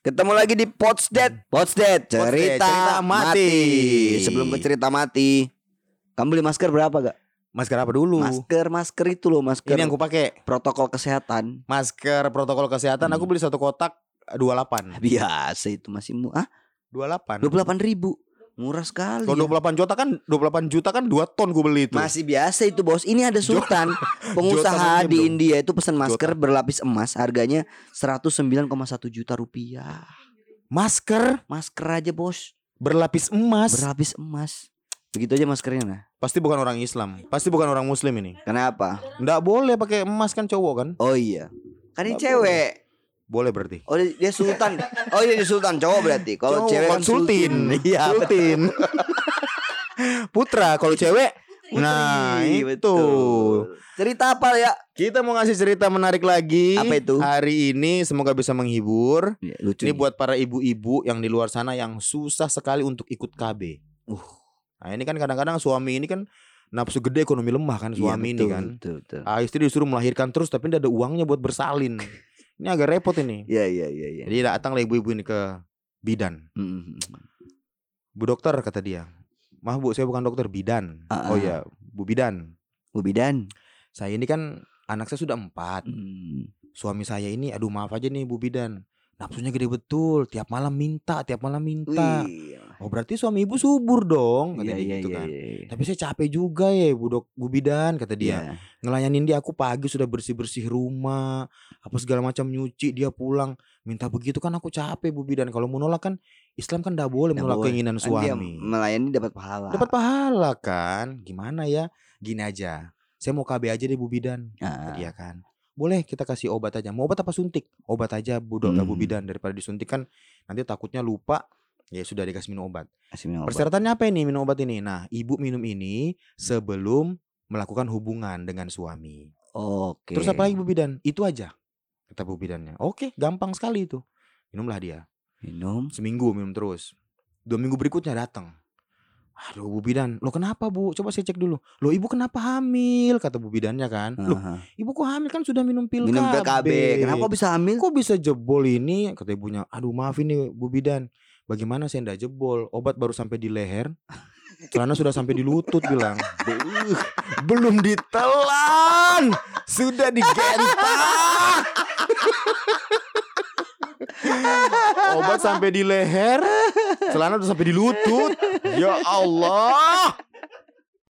Ketemu lagi di Potsdet. Potsdet cerita, cerita mati. mati. Sebelum ke cerita mati, kamu beli masker berapa gak? Masker apa dulu? Masker, masker itu loh, masker Ini yang aku pakai. protokol kesehatan. Masker protokol kesehatan aku Hmm. beli satu kotak 28. Biasa itu masih mu ah 28. 28 ribu murah sekali. Kalau ya. 28 juta kan 28 juta kan 2 ton gue beli itu. Masih biasa itu bos. Ini ada sultan pengusaha di. India itu pesan masker Jotan. berlapis emas harganya 109,1 juta rupiah. Masker Masker aja bos berlapis emas. berlapis emas. Begitu aja maskernya nah. Pasti bukan orang Islam. Pasti bukan orang muslim ini. Kenapa? Nggak boleh pakai emas kan cowok kan? Oh iya. Kan ini Nggak cewek. Boleh berarti. Oh dia sultan. Oh iya dia sultan cowok berarti. Kalau cewek kan sultin. Iya. Sultin. Putra kalau cewek Putri, Nah, itu. betul. Cerita apa ya? Kita mau ngasih cerita menarik lagi Apa itu? Hari ini semoga bisa menghibur Ya, lucu. Ini nih. buat para ibu-ibu yang di luar sana yang susah sekali untuk ikut KB. Uh. Nah ini kan kadang-kadang suami ini kan nafsu gede ekonomi lemah kan suami ini betul, kan. Betul, betul. Ah, istri disuruh melahirkan terus tapi tidak ada uangnya buat bersalin. ini agak repot ini. Iya iya iya iya. Jadi datanglah ibu-ibu ini ke bidan. Hmm. Bu dokter kata dia. Maaf bu saya bukan dokter bidan. Ah, Oh ah. iya bu bidan. Bu Bidan. Saya ini kan anak saya sudah empat. Hmm. Suami saya ini aduh maaf aja nih bu bidan. Nafsunya gede betul. Tiap malam minta, tiap malam minta. Wih. Oh berarti suami ibu subur dong kata Iya dia iya gitu iya. kan. iya. Tapi saya capek juga ya Bu Dok Bu Bidan kata dia. Iya. Ngelayanin dia aku pagi sudah bersih-bersih rumah, apa segala macam nyuci, dia pulang minta begitu kan aku capek Bu Bidan. Kalau mau nolak kan Islam kan tidak boleh menolak boleh. keinginan Kan dia suami. melayani dapat pahala. Dapat pahala kan? Gimana ya? Gini aja. Saya mau KB aja deh Bu Bidan. Kata dia kan. Boleh kita kasih obat aja. Mau obat apa suntik? Obat aja Bu Dok, Bu Hmm. Bidan daripada disuntik kan nanti takutnya lupa. Ya sudah dikasih minum obat. Kasih minum obat. Persyaratannya apa ini minum obat ini? Nah, ibu minum ini sebelum melakukan hubungan dengan suami. Oke. Terus apa lagi Bu Bidan? Itu aja. Kata Bu Bidannya. Oke, gampang sekali itu. Minumlah dia. Minum. Seminggu minum terus. Dua minggu berikutnya datang. Aduh Bu Bidan, lo kenapa Bu? Coba saya cek dulu. Lo ibu kenapa hamil? Kata Bu Bidannya kan. Loh, Aha. ibu kok hamil kan sudah minum pil Minum KB. PKB. Kenapa kok bisa hamil? Kok bisa jebol ini? Kata ibunya. Aduh maaf ini Bu Bidan. Bagaimana saya ndak jebol? Obat baru sampai di leher. Celana sudah sampai di lutut bilang. "Beuh, belum ditelan. Sudah digentak. Obat sampai di leher. Celana udah sampai di lutut. Ya Allah.